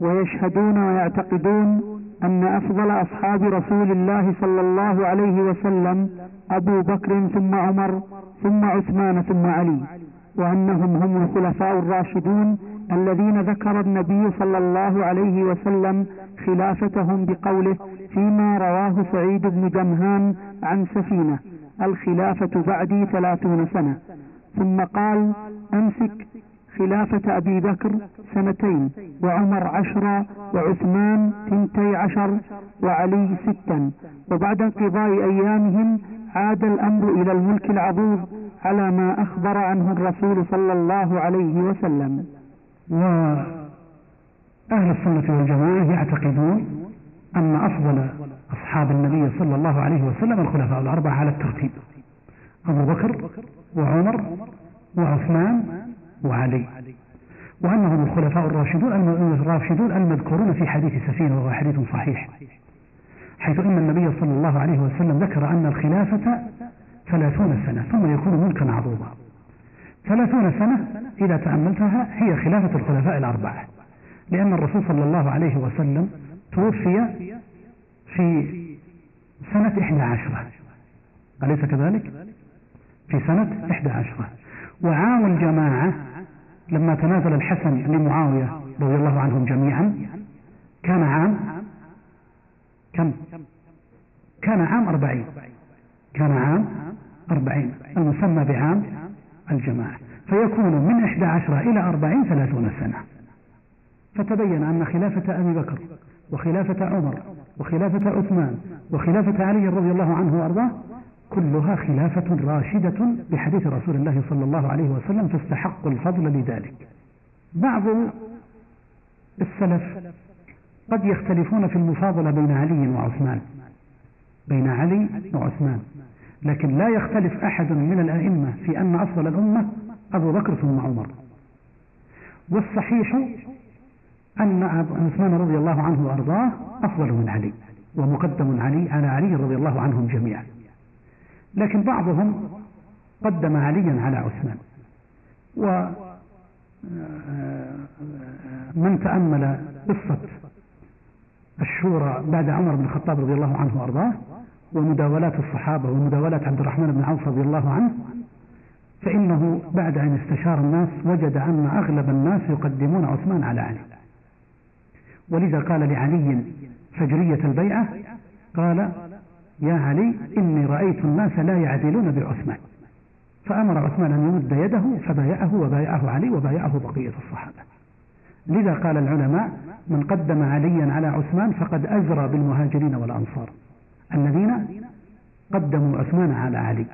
ويشهدون ويعتقدون أن أفضل أصحاب رسول الله صلى الله عليه وسلم أبو بكر ثم عمر ثم عثمان ثم علي وأنهم هم الخلفاء الراشدون الذين ذكر النبي صلى الله عليه وسلم خلافتهم بقوله فيما رواه سعيد بن جمهان عن سفينة الخلافة بعدي ثلاثون سنة. ثم قال أمسك خلافة أبي بكر سنتين وعمر عشرا وعثمان ثنتي عشر وعلي ستا. وبعد انقضاء أيامهم عاد الأمر إلى الملك العظيم على ما أخبر عنه الرسول صلى الله عليه وسلم. وأهل السنة والجماعة يعتقدون أن أفضل أصحاب النبي صلى الله عليه وسلم الخلفاء الأربعة على الترتيب. أبو بكر وعمر وعثمان وعلي. وأنهم الخلفاء الراشدون الراشدون المذكورون في حديث سفينة وهو حديث صحيح. حيث أن النبي صلى الله عليه وسلم ذكر أن الخلافة ثلاثون سنة ثم يكون ملكا عظوما ثلاثون سنة إذا تأملتها هي خلافة الخلفاء الأربعة. لأن الرسول صلى الله عليه وسلم توفي في سنة إحدى عشرة. أليس كذلك؟ في سنة إحدى عشرة. وعام الجماعة لما تنازل الحسن لمعاوية رضي الله عنهم جميعا. كان عام كم؟ كان عام أربعين. كان عام أربعين. المسمى بعام الجماعة. فيكون من إحدى عشرة إلى أربعين ثلاثون سنة. فتبين أن خلافة أبي بكر وخلافة عمر وخلافة عثمان وخلافة علي رضي الله عنه وأرضاه كلها خلافة راشدة بحديث رسول الله صلى الله عليه وسلم تستحق الفضل لذلك. بعض السلف قد يختلفون في المفاضلة بين علي وعثمان. بين علي وعثمان. لكن لا يختلف أحد من الأئمة في أن أفضل الأمة أبو بكر ثم عمر. والصحيح أن عثمان رضي الله عنه وأرضاه أفضل من علي ومقدم علي على علي رضي الله عنهم جميعا. لكن بعضهم قدم عليا على عثمان. ومن آه، تأمل قصة الشورى بعد عمر بن الخطاب رضي الله عنه وأرضاه ومداولات الصحابة ومداولات عبد الرحمن بن عوف رضي الله عنه فإنه بعد أن استشار الناس وجد أن أغلب الناس يقدمون عثمان على علي. ولذا قال لعلي فجرية البيعة قال يا علي إني رأيت الناس لا يعدلون بعثمان. فأمر عثمان أن يمد يده فبايعه وبايعه علي وبايعه بقية الصحابة. لذا قال العلماء من قدم عليا على عثمان فقد أزرى بالمهاجرين والأنصار. الذين قدموا عثمان على علي.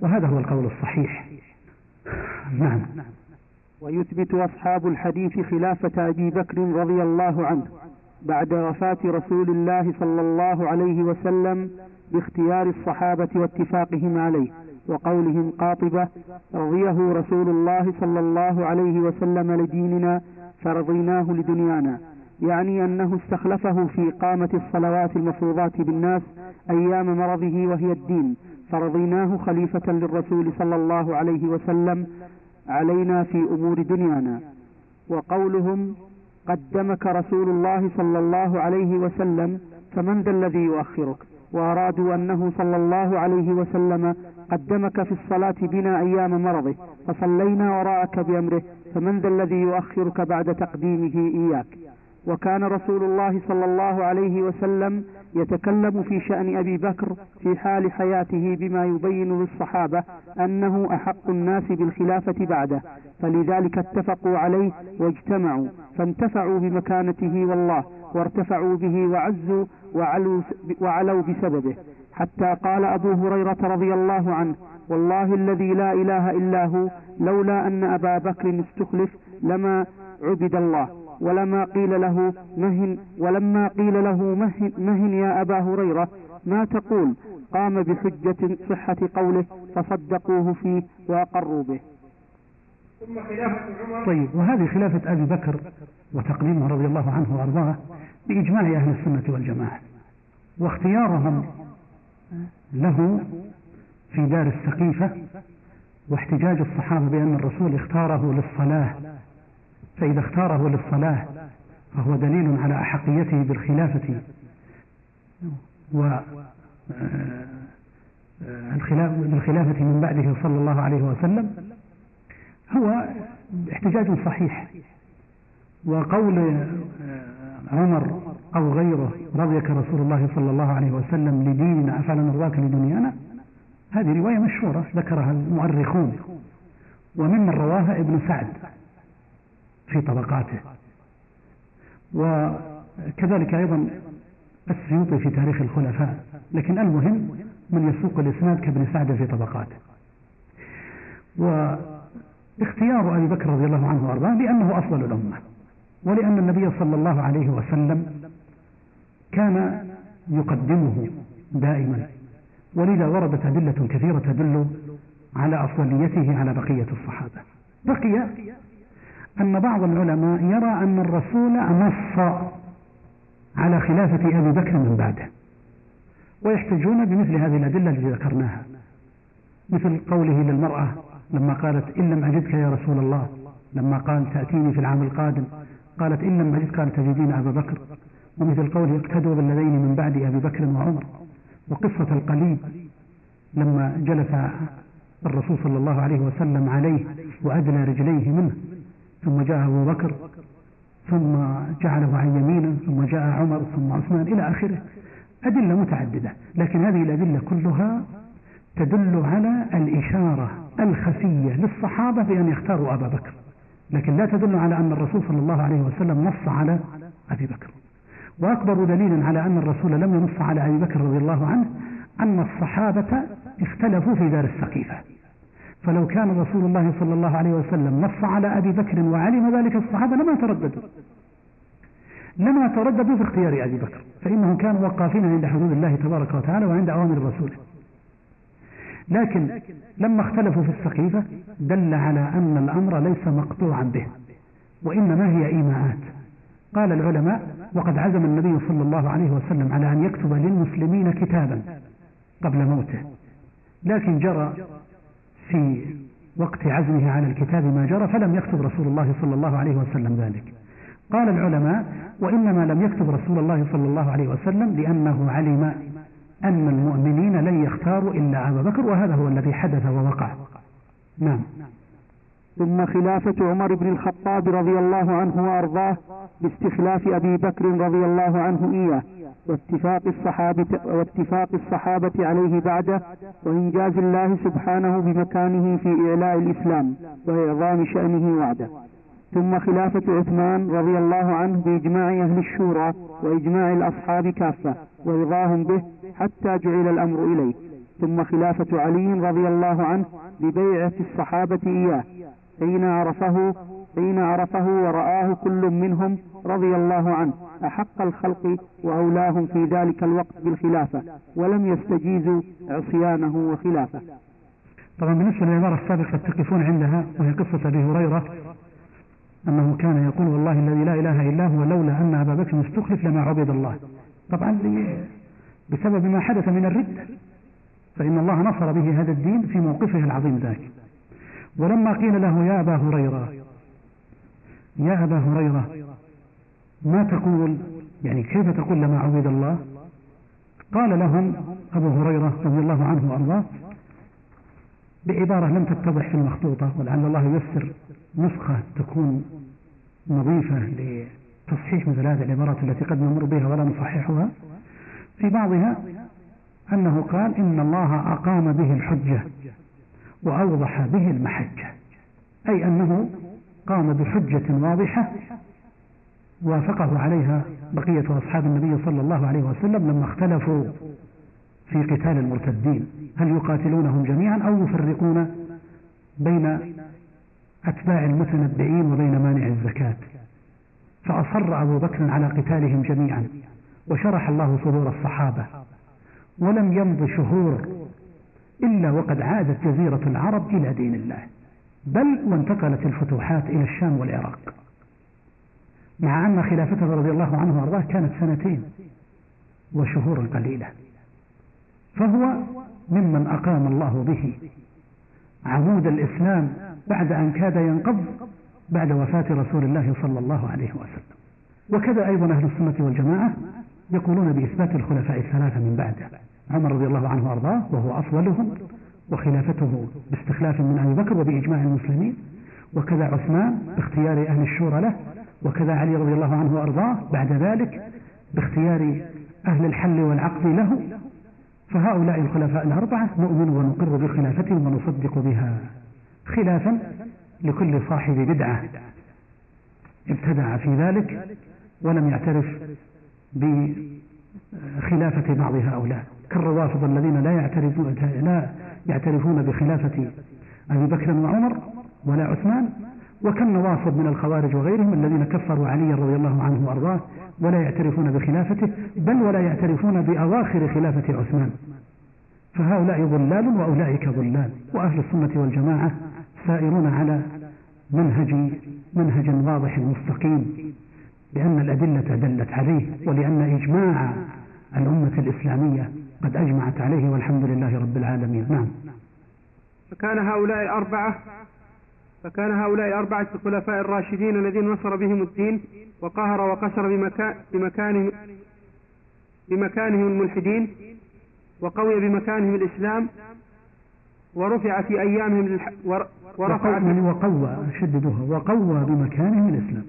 وهذا هو القول الصحيح. نعم. ويثبت أصحاب الحديث خلافة أبي بكر رضي الله عنه. بعد وفاة رسول الله صلى الله عليه وسلم باختيار الصحابة واتفاقهم عليه وقولهم قاطبة رضيه رسول الله صلى الله عليه وسلم لديننا فرضيناه لدنيانا. يعني أنه استخلفه في إقامة الصلوات المفروضات بالناس أيام مرضه وهي الدين فرضيناه خليفة للرسول صلى الله عليه وسلم علينا في أمور دنيانا. وقولهم قدمك رسول الله صلى الله عليه وسلم فمن ذا الذي يؤخرك؟ وأرادوا أنه صلى الله عليه وسلم قدمك في الصلاة بنا أيام مرضه فصلينا وراءك بأمره فمن ذا الذي يؤخرك بعد تقديمه إياك؟ وكان رسول الله صلى الله عليه وسلم يتكلم في شأن أبي بكر في حال حياته بما يبين للصحابة أنه أحق الناس بالخلافة بعده فلذلك اتفقوا عليه واجتمعوا فانتفعوا بمكانته والله وارتفعوا به وعزوا وعلوا, وعلوا بسببه. حتى قال أبو هريرة رضي الله عنه والله الذي لا إله إلا هو لولا أن أبا بكر استخلف لما عبد الله. ولما قيل له مهن ولما قيل له مهن, مهن يا أبا هريرة ما تقول؟ قام بحجة صحة قوله فصدقوه فيه وأقروا به. ثم خلافة عمر. طيب وهذه خلافة أبي بكر وتقديمه رضي الله عنه وأرضاه بإجماع أهل السنة والجماعة واختيارهم له في دار السقيفة واحتجاج الصحابة بأن الرسول اختاره للصلاة فإذا اختاره للصلاة فهو دليل على أحقيته بالخلافة. و بالخلافة من بعده صلى الله عليه وسلم هو احتجاج صحيح. وقول عمر أو غيره رضيك رسول الله صلى الله عليه وسلم لديننا أفعل نرضاك لدنيانا هذه رواية مشهورة ذكرها المؤرخون. وممن رواها ابن سعد. في طبقاته. وكذلك أيضا السيوطي في تاريخ الخلفاء لكن المهم من يسوق الإسناد كابن سعد في طبقاته. واختيار أبي بكر رضي الله عنه وأرضاه لأنه أفضل الأمة ولأن النبي صلى الله عليه وسلم كان يقدمه دائما ولذا وردت أدلة كثيرة تدل على أفضليته على بقية الصحابة. بقي أن بعض العلماء يرى أن الرسول نص على خلافة أبي بكر من بعده ويحتجون بمثل هذه الأدلة التي ذكرناها مثل قوله للمرأة لما قالت إن لم أجدك يا رسول الله لما قال تأتيني في العام القادم قالت إن لم أجدك قال تجدين أبا بكر ومثل قوله اقتدوا بالذين من بعد أبي بكر وعمر وقصة القليب لما جلس الرسول صلى الله عليه وسلم عليه وأدنى رجليه منه. ثم جاء أبو بكر ثم جعله عن يمينه ثم جاء عمر ثم عثمان إلى آخره. أدلة متعددة لكن هذه الأدلة كلها تدل على الإشارة الخفية للصحابة بأن يختاروا أبا بكر. لكن لا تدل على أن الرسول صلى الله عليه وسلم نص على أبي بكر. وأكبر دليل على أن الرسول لم ينص على أبي بكر رضي الله عنه أن الصحابة اختلفوا في دار السقيفة. فلو كان رسول الله صلى الله عليه وسلم نص على أبي بكر وعلم ذلك الصحابة لما ترددوا. لما ترددوا في اختيار أبي بكر. فإنهم كانوا وقافين عند حدود الله تبارك وتعالى وعند أوامر رسوله. لكن لما اختلفوا في السقيفة دل على أن الأمر ليس مقطوعا به وإنما هي إيماءات. قال العلماء وقد عزم النبي صلى الله عليه وسلم على أن يكتب للمسلمين كتابا قبل موته. لكن جرى في وقت عزمه على الكتاب ما جرى فلم يكتب رسول الله صلى الله عليه وسلم ذلك. قال العلماء وإنما لم يكتب رسول الله صلى الله عليه وسلم لأنه علم أن المؤمنين لن يختاروا إلا أبا بكر وهذا هو الذي حدث ووقع. نعم. ثم خلافة عمر بن الخطاب رضي الله عنه وأرضاه باستخلاف أبي بكر رضي الله عنه إياه واتفاق الصحابة, واتفاق الصحابة عليه بعده وإنجاز الله سبحانه بمكانه في إعلاء الإسلام وإعظام شأنه وعده. ثم خلافة عثمان رضي الله عنه بإجماع أهل الشورى وإجماع الأصحاب كافة ورضاهم به حتى جعل الأمر إليه. ثم خلافة علي رضي الله عنه ببيعة الصحابة إياه حين عرفه حين عرفه ورآه كل منهم رضي الله عنه أحق الخلق وأولاهم في ذلك الوقت بالخلافة ولم يستجيزوا عصيانه وخلافة. طبعا بالنسبة للعبارة السابقة تقفون عندها وهي قصة أبي هريرة أنه كان يقول والله الذي لا إله إلا هو لولا أن أبا بكر استخلف لما عبد الله. طبعا بسبب ما حدث من الرد فإن الله نصر به هذا الدين في موقفه العظيم ذاك. ولما قيل له يا أبا هريرة يا أبا هريرة ما تقول؟ يعني كيف تقول لما عبد الله؟ قال لهم أبو هريرة رضي الله عنه وأرضاه بعبارة لم تتضح في المخطوطة ولعل الله ييسر نسخة تكون نظيفة لتصحيح مثل هذه العبارات التي قد نمر بها ولا نصححها. في بعضها أنه قال إن الله أقام به الحجة. وأوضح به المحجة أي أنه قام بحجة واضحة وافقه عليها بقية أصحاب النبي صلى الله عليه وسلم لما اختلفوا في قتال المرتدين. هل يقاتلونهم جميعا أو يفرقون بين أتباع المتنبئين وبين مانع الزكاة؟ فأصر أبو بكر على قتالهم جميعا وشرح الله صدور الصحابة ولم يمض شهور إلا وقد عادت جزيرة العرب إلى دين الله بل وانتقلت الفتوحات إلى الشام والعراق. مع أن خلافته رضي الله عنه وأرضاه كانت سنتين وشهور قليلة. فهو ممن أقام الله به. عمود الإسلام بعد أن كاد ينقض بعد وفاة رسول الله صلى الله عليه وسلم. وكذا أيضا أهل السنة والجماعة يقولون بإثبات الخلفاء الثلاثة من بعده. عمر رضي الله عنه وأرضاه وهو أفضلهم وخلافته باستخلاف من أبي بكر وبإجماع المسلمين وكذا عثمان باختيار أهل الشورى له وكذا علي رضي الله عنه وأرضاه بعد ذلك باختيار أهل الحل والعقد له. فهؤلاء الخلفاء الأربعة نؤمن ونقر بخلافتهم ونصدق بها خلافا لكل صاحب بدعة. ابتدع في ذلك ولم يعترف بخلافة بعض هؤلاء كالروافض الذين لا يعترفون لا يعترفون بخلافة أبي بكر وعمر ولا عثمان وكالنواصب من الخوارج وغيرهم الذين كفروا علي رضي الله عنه وأرضاه ولا يعترفون بخلافته بل ولا يعترفون بأواخر خلافة عثمان. فهؤلاء ضلال وأولئك ضلال وأهل السنة والجماعة سائرون على منهج منهج واضح مستقيم لأن الأدلة دلت عليه ولأن إجماع الأمة الإسلامية قد أجمعت عليه والحمد لله رب العالمين. نعم. فكان هؤلاء الأربعة فكان هؤلاء الأربعة الخلفاء الراشدين الذين نصر بهم الدين وقهر وقسر بمكان بمكانهم بمكانهم الملحدين وقوي بمكانهم الإسلام ورفع في أيامهم. ورفع يعني وقوى شددوها وقوى بمكانهم الإسلام.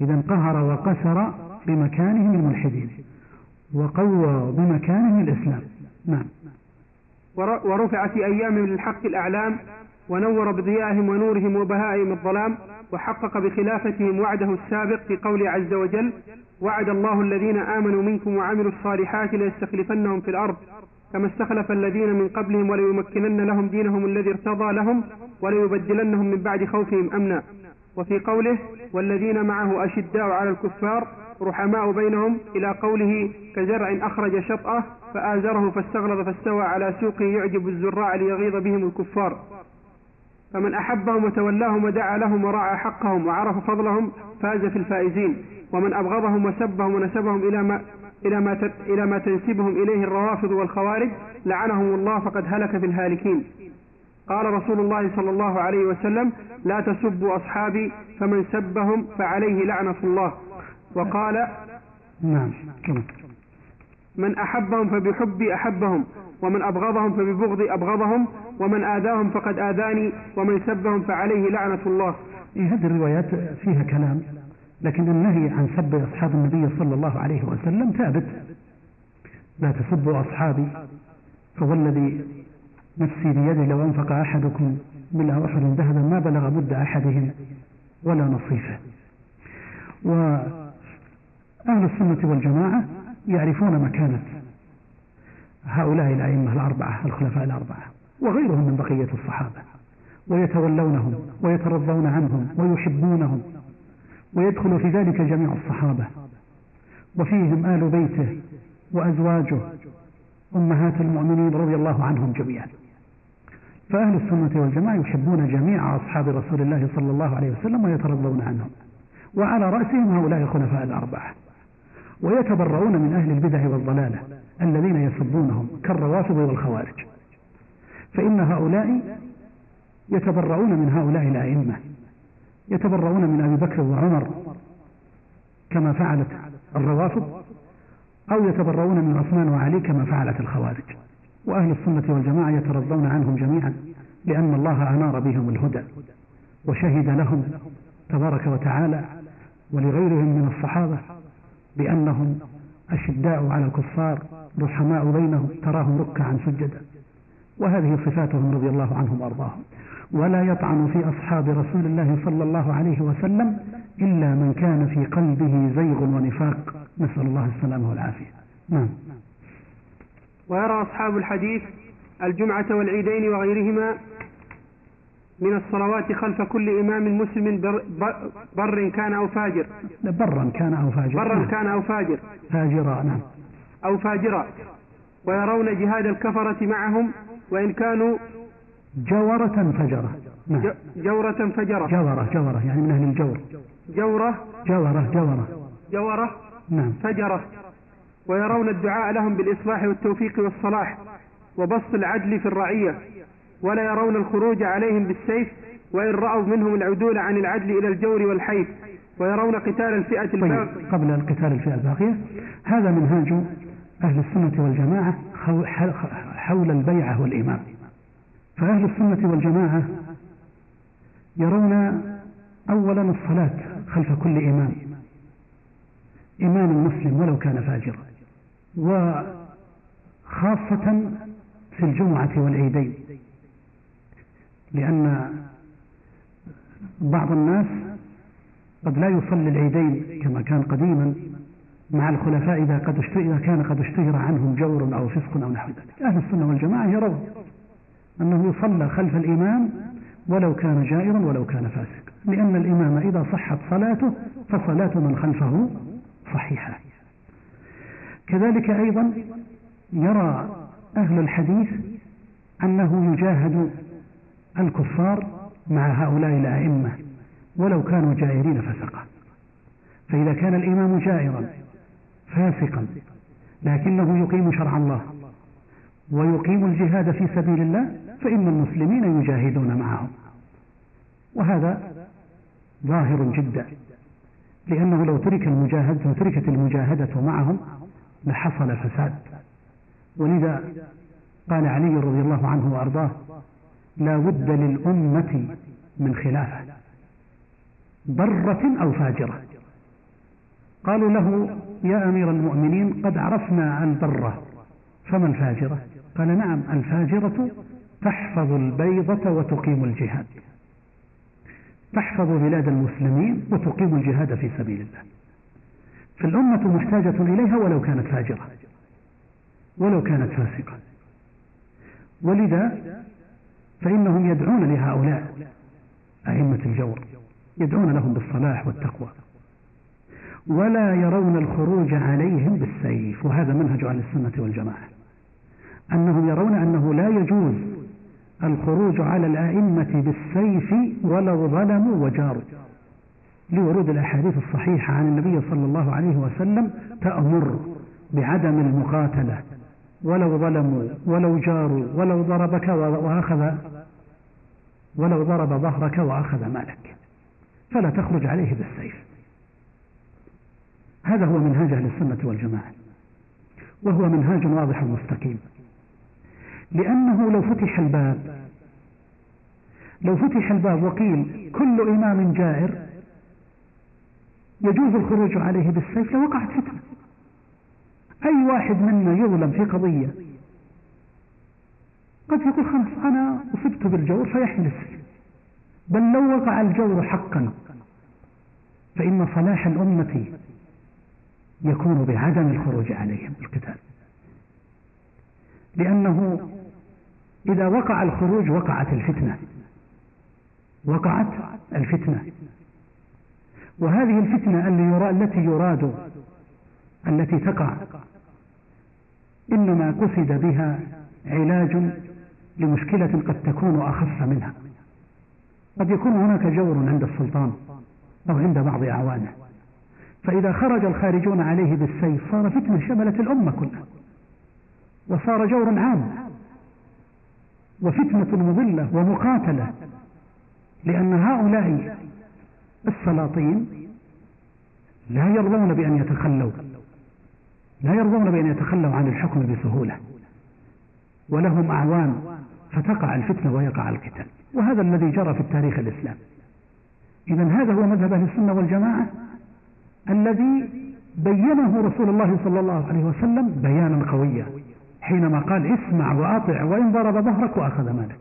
إذا قهر وقسر بمكانهم الملحدين. وقوى بمكانهم الإسلام. نعم. ورفع في أيامهم للحق الأعلام ونور بضيائهم ونورهم وبهائهم الظلام وحقق بخلافتهم وعده السابق في قوله عز وجل وعد الله الذين آمنوا منكم وعملوا الصالحات ليستخلفنهم في الأرض كما استخلف الذين من قبلهم وليمكنن لهم دينهم الذي ارتضى لهم وليبدلنهم من بعد خوفهم أمنا. وفي قوله والذين معه أشداء على الكفار رحماء بينهم إلى قوله كزرع أخرج شطأه فآزره فاستغلظ فاستوى على سوقه يعجب الزراع ليغيظ بهم الكفار. فمن أحبهم وتولاهم ودعا لهم ورعى حقهم وعرف فضلهم فاز في الفائزين. ومن أبغضهم وسبهم ونسبهم إلى ما إلى ما إلى ما تنسبهم إليه الروافض والخوارج لعنهم الله فقد هلك في الهالكين. قال رسول الله صلى الله عليه وسلم لا تسبوا أصحابي فمن سبهم فعليه لعنة الله. وقال نعم من أحبهم فبحبي أحبهم ومن أبغضهم فببغضي أبغضهم ومن آذاهم فقد آذاني ومن سبهم فعليه لعنة الله. إيه هذه الروايات فيها كلام لكن النهي عن سب أصحاب النبي صلى الله عليه وسلم ثابت. لا تسبوا أصحابي فوالذي نفسي بيده لو أنفق أحدكم ملء أحد ذهبا ما بلغ مد أحدهم ولا نصيفه. وأهل السنة والجماعة يعرفون مكانة هؤلاء الأئمة الأربعة الخلفاء الأربعة وغيرهم من بقية الصحابة ويتولونهم ويترضون عنهم ويحبونهم ويدخل في ذلك جميع الصحابة. وفيهم آل بيته وأزواجه أمهات المؤمنين رضي الله عنهم جميعا. فأهل السنة والجماعة يحبون جميع أصحاب رسول الله صلى الله عليه وسلم ويترضون عنهم. وعلى رأسهم هؤلاء الخلفاء الأربعة. ويتبرؤون من أهل البدع والضلالة الذين يسبونهم كالروافض والخوارج فإن هؤلاء يتبرؤون من هؤلاء الأئمة يتبرؤون من أبي بكر وعمر كما فعلت الروافض أو يتبرؤون من عثمان وعلي كما فعلت الخوارج. وأهل السنة والجماعة يترضون عنهم جميعا لأن الله أنار بهم الهدى وشهد لهم تبارك وتعالى ولغيرهم من الصحابة بأنهم أشداء على الكفار رحماء بينهم تراهم ركعا سجدا. وهذه صفاتهم رضي الله عنهم وأرضاهم. ولا يطعن في أصحاب رسول الله صلى الله عليه وسلم إلا من كان في قلبه زيغ ونفاق. نسأل الله السلامة والعافية. نعم. ويرى أصحاب الحديث الجمعة والعيدين وغيرهما من الصلوات خلف كل إمام مسلم بر, بر كان أو فاجر. برا كان أو فاجر. برا نعم. كان أو فاجر. فاجرا نعم. أو فاجرا. ويرون جهاد الكفرة معهم وإن كانوا جورة فجرة. نعم. جورة فجرة. جورة جورة يعني من أهل الجور. جورة. جورة جورة. جورة نعم. فجرة. ويرون الدعاء لهم بالإصلاح والتوفيق والصلاح وبسط العدل في الرعية. ولا يرون الخروج عليهم بالسيف وإن رأوا منهم العدول عن العدل إلى الجور والحيف ويرون قتال الفئة طيب الباقية. قبل القتال الفئة الباقية هذا منهاج أهل السنة والجماعة حول البيعة والإمام فأهل السنة والجماعة يرون أولا الصلاة خلف كل إمام إمام مسلم ولو كان فاجرا. وخاصة في الجمعة والعيدين. لأن بعض الناس قد لا يصلي العيدين كما كان قديما مع الخلفاء إذا قد إذا كان قد اشتهر عنهم جور أو فسق أو نحو ذلك. أهل السنة والجماعة يرون أنه يصلى خلف الإمام ولو كان جائرا ولو كان فاسقا لأن الإمام إذا صحت صلاته فصلاة من خلفه صحيحة. كذلك أيضا يرى أهل الحديث أنه يجاهد الكفار مع هؤلاء الأئمة ولو كانوا جائرين فسقا. فإذا كان الإمام جائرا فاسقا لكنه يقيم شرع الله ويقيم الجهاد في سبيل الله فإن المسلمين يجاهدون معهم وهذا ظاهر جدا لأنه لو ترك المجاهد لو تركت المجاهدة معهم لحصل فساد. ولذا قال علي رضي الله عنه وأرضاه لا بد للأمة من خلافة برة أو فاجرة. قالوا له يا أمير المؤمنين قد عرفنا البرة فما الفاجرة قال نعم الفاجرة تحفظ البيضة وتقيم الجهاد تحفظ بلاد المسلمين وتقيم الجهاد في سبيل الله. فالأمة محتاجة إليها ولو كانت فاجرة ولو كانت فاسقة. ولذا فإنهم يدعون لهؤلاء أئمة الجور يدعون لهم بالصلاح والتقوى ولا يرون الخروج عليهم بالسيف وهذا منهج أهل السنة والجماعة أنهم يرون أنه لا يجوز الخروج على الأئمة بالسيف ولو ظلموا وجاروا. لورود الأحاديث الصحيحة عن النبي صلى الله عليه وسلم تأمر بعدم المقاتلة ولو ظلموا ولو جاروا ولو ضربك وأخذ ولو ضرب ظهرك وأخذ مالك. فلا تخرج عليه بالسيف. هذا هو منهاج أهل السنة والجماعة. وهو منهاج واضح مستقيم. لأنه لو فتح الباب لو فتح الباب وقيل كل إمام جائر يجوز الخروج عليه بالسيف لوقعت فتنة. أي واحد منا يظلم في قضية؟ قد يقول خلاص أنا أصبت بالجور فيحمل السيف بل لو وقع الجور حقا فإن صلاح الأمة يكون بعدم الخروج عليهم بالقتال. لأنه إذا وقع الخروج وقعت الفتنة. وقعت الفتنة. وهذه الفتنة التي يراد التي تقع إنما قصد بها علاج لمشكلة قد تكون أخف منها. قد يكون هناك جور عند السلطان أو عند بعض أعوانه. فإذا خرج الخارجون عليه بالسيف صار فتنة شملت الأمة كلها. وصار جور عام. وفتنة مضلة ومقاتلة. لأن هؤلاء السلاطين لا يرضون بأن يتخلوا. لا يرضون بأن يتخلوا عن الحكم بسهولة. ولهم أعوان فتقع الفتنة ويقع القتال. وهذا الذي جرى في التاريخ الإسلامي إذا هذا هو مذهب أهل السنة والجماعة الذي بينه رسول الله صلى الله عليه وسلم بيانا قويا حينما قال اسمع وأطع وإن ضرب ظهرك وأخذ مالك.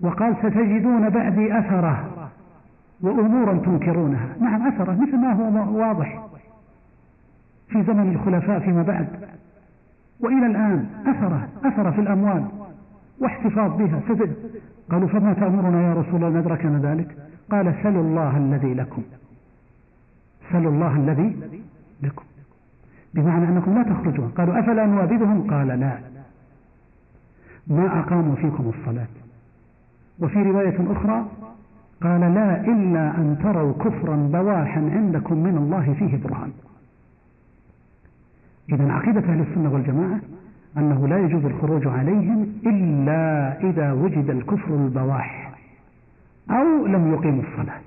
وقال ستجدون بعدي أثرة وأمورا تنكرونها. نعم أثرة مثل ما هو واضح. في زمن الخلفاء فيما بعد. وإلى الآن أثره أثر في الأموال واحتفاظ بها. سجد قالوا فما تأمرنا يا رسول الله ندركنا ذلك؟ قال سلوا الله الذي لكم. سلوا الله الذي لكم. بمعنى أنكم لا تخرجون. قالوا أفلا نوابدهم قال لا. ما أقاموا فيكم الصلاة. وفي رواية أخرى قال لا إلا أن تروا كفرا بواحا عندكم من الله فيه برهان. إذا عقيدة أهل السنة والجماعة أنه لا يجوز الخروج عليهم إلا إذا وجد الكفر البواح أو لم يقيموا الصلاة.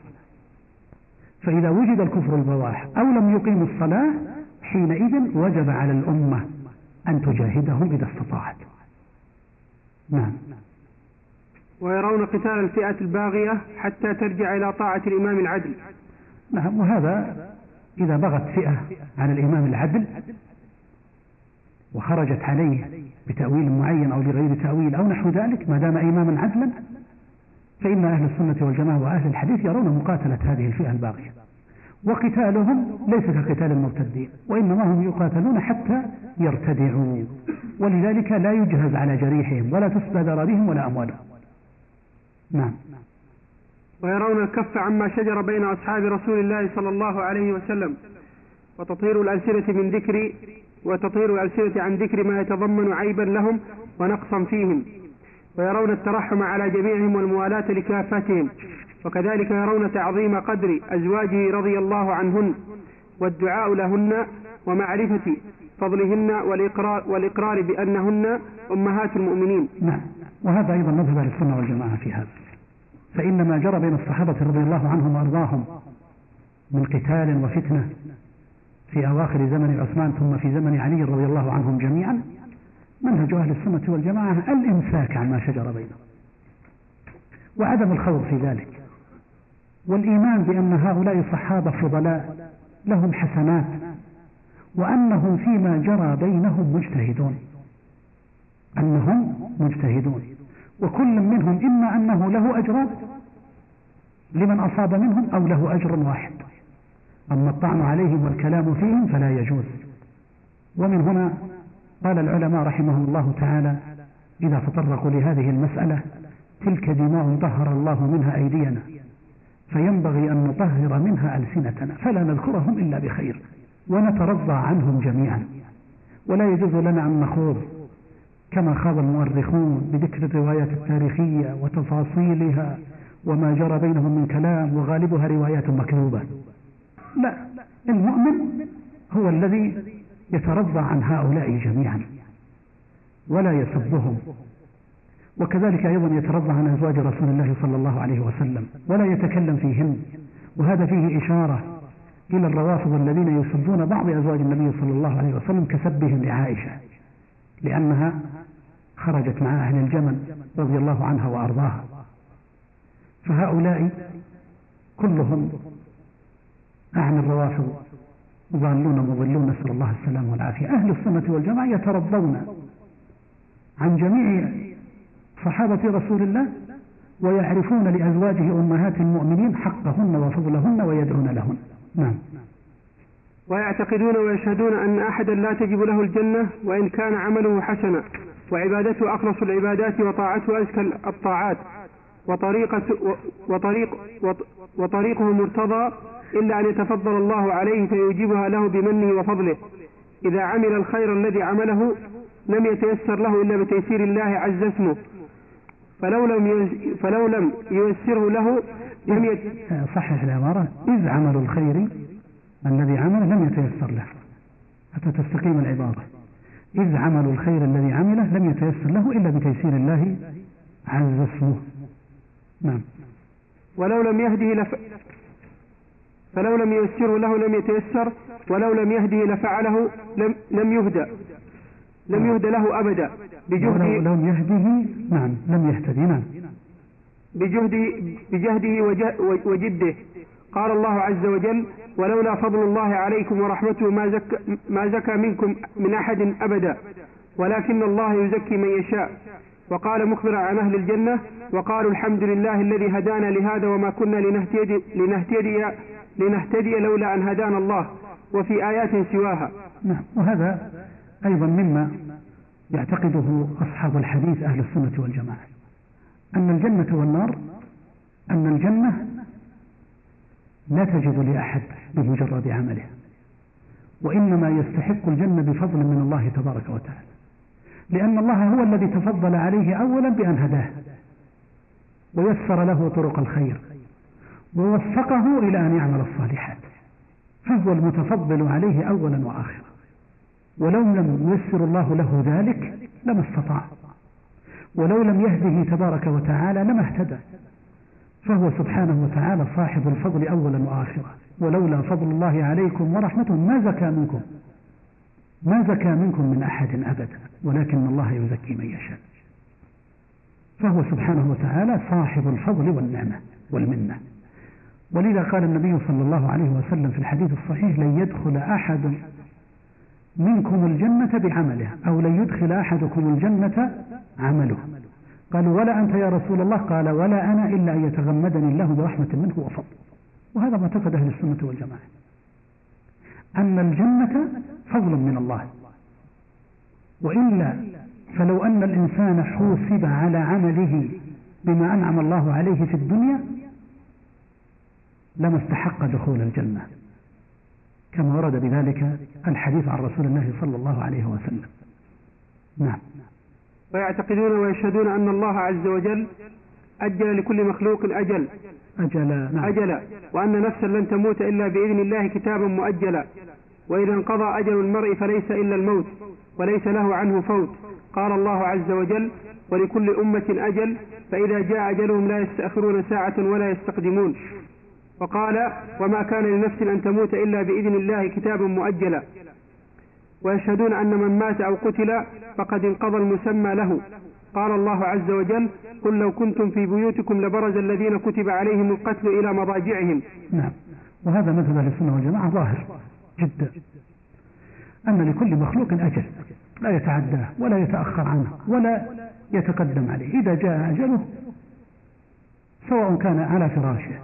فإذا وجد الكفر البواح أو لم يقيم الصلاة حينئذ وجب على الأمة أن تجاهدهم إذا استطاعت. نعم. ويرون قتال الفئة الباغية حتى ترجع إلى طاعة الإمام العدل. نعم وهذا إذا بغت فئة على الإمام العدل وخرجت عليه بتأويل معين أو لغير تأويل أو نحو ذلك ما دام إماما عدلا فإن أهل السنة والجماعة وأهل الحديث يرون مقاتلة هذه الفئة الباغية وقتالهم ليس كقتال المرتدين وإنما هم يقاتلون حتى يرتدعوا. ولذلك لا يجهز على جريحهم ولا تسبى ذراريهم ولا أموالهم. نعم. ويرون الكف عما شجر بين أصحاب رسول الله صلى الله عليه وسلم وتطهير الألسنة من ذكر وتطهير الألسنة عن ذكر ما يتضمن عيبا لهم ونقصا فيهم ويرون الترحم على جميعهم والموالاة لكافتهم. وكذلك يرون تعظيم قدر أزواجه رضي الله عنهن والدعاء لهن ومعرفة فضلهن والإقرار, والإقرار بأنهن أمهات المؤمنين. نعم. وهذا أيضا مذهب أهل السنة والجماعة في هذا. فإن ما جرى بين الصحابة رضي الله عنهم وأرضاهم من قتال وفتنة في أواخر زمن عثمان ثم في زمن علي رضي الله عنهم جميعا منهج أهل السنة والجماعة الإمساك عما شجر بينهم. وعدم الخوض في ذلك والإيمان بأن هؤلاء الصحابة فضلاء لهم حسنات وأنهم فيما جرى بينهم مجتهدون. أنهم مجتهدون. وكل منهم إما أنه له أجران لمن أصاب منهم أو له أجر واحد. أما الطعن عليهم والكلام فيهم فلا يجوز. ومن هنا قال العلماء رحمهم الله تعالى إذا تطرقوا لهذه المسألة تلك دماء طهر الله منها أيدينا فينبغي أن نطهر منها ألسنتنا فلا نذكرهم إلا بخير ونترضى عنهم جميعا. ولا يجوز لنا أن نخوض كما خاض المؤرخون بذكر الروايات التاريخية وتفاصيلها وما جرى بينهم من كلام وغالبها روايات مكذوبة. لا المؤمن هو الذي يترضى عن هؤلاء جميعا ولا يسبهم. وكذلك أيضا يترضى عن أزواج رسول الله صلى الله عليه وسلم ولا يتكلم فيهن. وهذا فيه إشارة إلى الروافض الذين يسبون بعض أزواج النبي صلى الله عليه وسلم كسبهم لعائشة لأنها خرجت مع أهل الجمل رضي الله عنها وأرضاها. فهؤلاء كلهم أعني الروافض. ضالون مضلون نسأل الله السلامة والعافية. أهل السنة والجماعة يترضون عن جميع صحابة رسول الله ويعرفون لأزواجه أمهات المؤمنين حقهن وفضلهن ويدعون لهن. نعم. ويعتقدون ويشهدون أن أحدا لا تجب له الجنة وإن كان عمله حسنا. وعبادته أخلص العبادات وطاعته أزكى الطاعات. وطريقة وطريق وطريقه مرتضى إلا أن يتفضل الله عليه فيوجبها له بمنه وفضله. إذا عمل الخير الذي عمله لم يتيسر له إلا بتيسير الله عز اسمه. فلو لم فلو لم ييسره له لم يت... صحح العبارة. إذ عمل الخير الذي عمله لم يتيسر له. حتى تستقيم العبارة. إذ عمل الخير الذي عمله لم يتيسر له إلا بتيسير الله عز اسمه. نعم. ولو لم يهده لف... فلو لم ييسره له لم يتيسر ولو لم يهده لفعله لم لم يهدى لم يهدى له أبدا. بجهده لم يهده نعم لم يهتدي نعم. بجهده بجهده وجده. قال الله عز وجل ولولا فضل الله عليكم ورحمته ما زكى, ما زكى منكم من أحد أبدا. ولكن الله يزكي من يشاء. وقال مخبرا عن أهل الجنة وقالوا الحمد لله الذي هدانا لهذا وما كنا لنهتدي, لنهتدي, لنهتدي لولا أن هدانا الله وفي آيات سواها. نعم وهذا أيضا مما يعتقده أصحاب الحديث أهل السنة والجماعة. أن الجنة والنار أن الجنة لا تجد لأحد بمجرد عمله وإنما يستحق الجنة بفضل من الله تبارك وتعالى. لأن الله هو الذي تفضل عليه أولا بأن هداه ويسر له طرق الخير ووفقه إلى أن يعمل الصالحات فهو المتفضل عليه أولا وآخرا. ولو لم ييسر الله له ذلك لما استطاع ولو لم يهده تبارك وتعالى لما اهتدى فهو سبحانه وتعالى صاحب الفضل أولا وآخرا. ولولا فضل الله عليكم ورحمته ما زكى منكم. ما زكى منكم من أحد أبدا ولكن الله يزكي من يشاء. فهو سبحانه وتعالى صاحب الفضل والنعمة والمنة. ولذا قال النبي صلى الله عليه وسلم في الحديث الصحيح لن يدخل أحد منكم الجنة بعمله أو لن يدخل أحدكم الجنة عمله. قالوا ولا أنت يا رسول الله؟ قال ولا أنا إلا أن يتغمدني الله برحمة منه وفضل. وهذا معتقد أهل السنة والجماعة. أن الجنة فضل من الله. وإلا فلو أن الإنسان حوسب على عمله بما أنعم الله عليه في الدنيا لما استحق دخول الجنة كما ورد بذلك الحديث عن رسول الله صلى الله عليه وسلم. نعم. ويعتقدون ويشهدون أن الله عز وجل أجل لكل مخلوق أجل. أجل نعم. أجل. وأن نفسا لن تموت إلا بإذن الله كتابا مؤجلا. وإذا انقضى أجل المرء فليس إلا الموت وليس له عنه فوت. قال الله عز وجل ولكل أمة أجل فإذا جاء أجلهم لا يستأخرون ساعة ولا يستقدمون. وقال وما كان لنفس أن تموت إلا بإذن الله كتابا مؤجلا. ويشهدون أن من مات أو قتل فقد انقضى المسمى له. قال الله عز وجل قل لو كنتم في بيوتكم لبرز الذين كتب عليهم القتل إلى مضاجعهم. نعم. وهذا مذهب أهل السنة والجماعة ظاهر. جدا. أن لكل مخلوق أجل لا يتعداه ولا يتأخر عنه ولا يتقدم عليه. إذا جاء أجله سواء كان على فراشه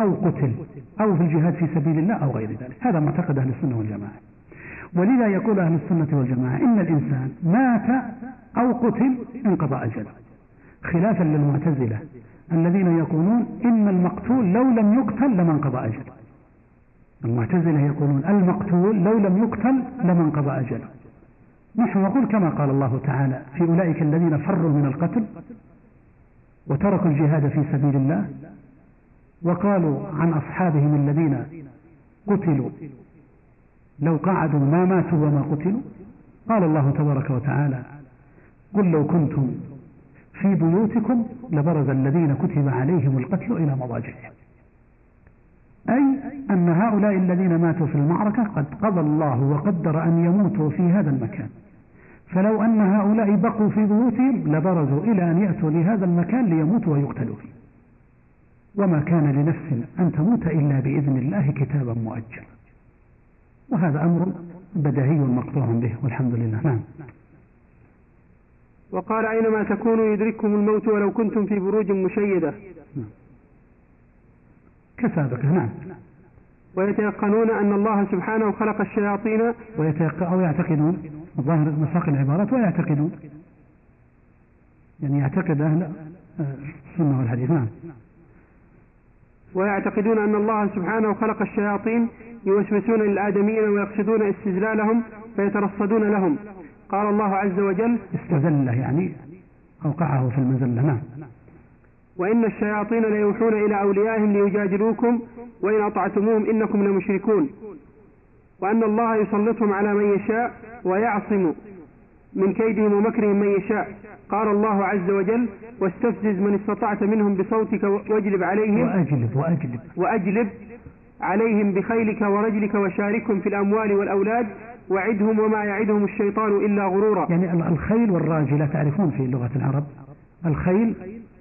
أو قتل أو في الجهاد في سبيل الله أو غير ذلك. هذا معتقد أهل السنة والجماعة. ولذا يقول أهل السنة والجماعة إن الإنسان مات أو قتل انقضى أجله. خلافا للمعتزلة الذين يقولون إن المقتول لو لم يقتل لما انقضى أجله. المعتزلة يقولون المقتول لو لم يقتل لما انقضى أجله. نحن نقول كما قال الله تعالى في أولئك الذين فروا من القتل وتركوا الجهاد في سبيل الله وقالوا عن أصحابهم الذين قتلوا لو قعدوا ما ماتوا وما قتلوا. قال الله تبارك وتعالى قل لو كنتم في بيوتكم لبرز الذين كتب عليهم القتل إلى مضاجعهم. أي أن هؤلاء الذين ماتوا في المعركة قد قضى الله وقدر أن يموتوا في هذا المكان. فلو أن هؤلاء بقوا في بيوتهم لبرزوا إلى أن يأتوا لهذا المكان ليموتوا ويقتلوا فيه وما كان لنفس أن تموت إلا بإذن الله كتابا مؤجلا. وهذا أمر بدهي مقطوع به والحمد لله. نعم. وقال أينما تكونوا يدرككم الموت ولو كنتم في بروج مشيدة. نعم. كسابقه نعم. ويتيقنون أن الله سبحانه خلق الشياطين ويتيق أو يعتقدون ظاهر مساق العبارات ويعتقدون. يعني يعتقد أهل السنة والحديث نعم. ويعتقدون أن الله سبحانه خلق الشياطين يوسوسون للآدميين ويقصدون استزلالهم فيترصدون لهم. قال الله عز وجل استزله يعني أوقعه في المزلة نعم. وإن الشياطين ليوحون إلى أوليائهم ليجادلوكم وإن أطعتموهم إنكم لمشركون. وأن الله يسلطهم على من يشاء ويعصم من كيدهم ومكرهم من يشاء. قال الله عز وجل واستفزز من استطعت منهم بصوتك واجلب عليهم. وأجلب وأجلب. وأجلب عليهم بخيلك ورجلك وشاركهم في الأموال والأولاد. وعدهم وما يعدهم الشيطان إلا غرورا. يعني الخيل والراجلة تعرفون في لغة العرب الخيل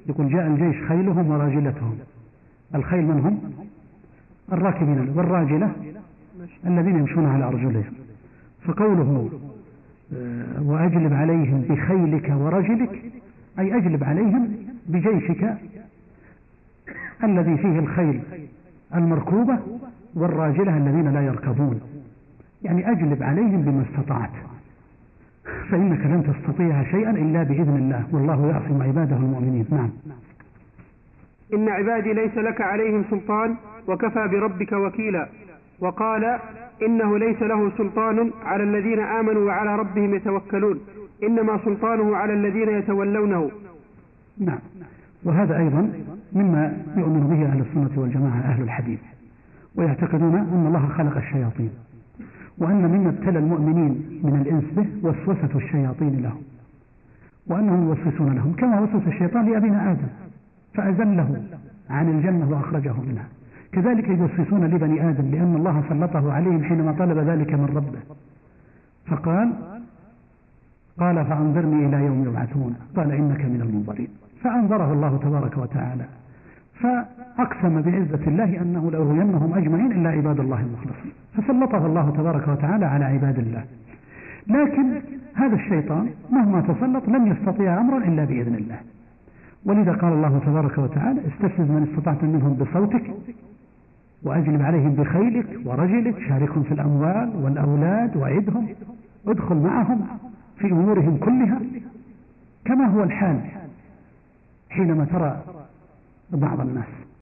يقول جاء الجيش خيلهم وراجلتهم. الخيل من هم؟ الراكبين والراجلة الذين يمشون على أرجلهم. فقوله آه، وأجلب عليهم بخيلك ورجلك أي أجلب عليهم بجيشك الذي فيه الخيل المركوبة والراجلة الذين لا يركبون. يعني أجلب عليهم بما استطعت. فإنك لن تستطيع شيئا إلا بإذن الله. والله يعصم عباده المؤمنين. نعم. إن عبادي ليس لك عليهم سلطان وكفى بربك وكيلا. وقال إنه ليس له سلطان على الذين آمنوا وعلى ربهم يتوكلون. إنما سلطانه على الذين يتولونه. نعم. وهذا أيضا مما يؤمن به أهل السنة والجماعة أهل الحديث. ويعتقدون أن الله خلق الشياطين. وأن مما ابتلى المؤمنين من الإنس به وسوسة الشياطين لهم وأنهم يوسوسون لهم كما وسوس الشيطان لأبينا آدم فأزله عن الجنة وأخرجه منها. كذلك يوسوسون لبني آدم لأن الله سلطه عليهم حينما طلب ذلك من ربه. فقال قال فأنظرني إلى يوم يبعثون. قال إنك من المنظرين. فأنظره الله تبارك وتعالى. فأقسم بعزة الله أنه لأغوينهم أجمعين إلا عباد الله المخلصين. فسلطه الله تبارك وتعالى على عباد الله. لكن هذا الشيطان مهما تسلط لم يستطيع أمرا إلا بإذن الله. ولذا قال الله تبارك وتعالى استفزز من استطعت منهم بصوتك وأجلب عليهم بخيلك ورجلك شاركهم في الأموال والأولاد وعدهم ادخل معهم في أمورهم كلها. كما هو الحال حينما ترى بعض الناس.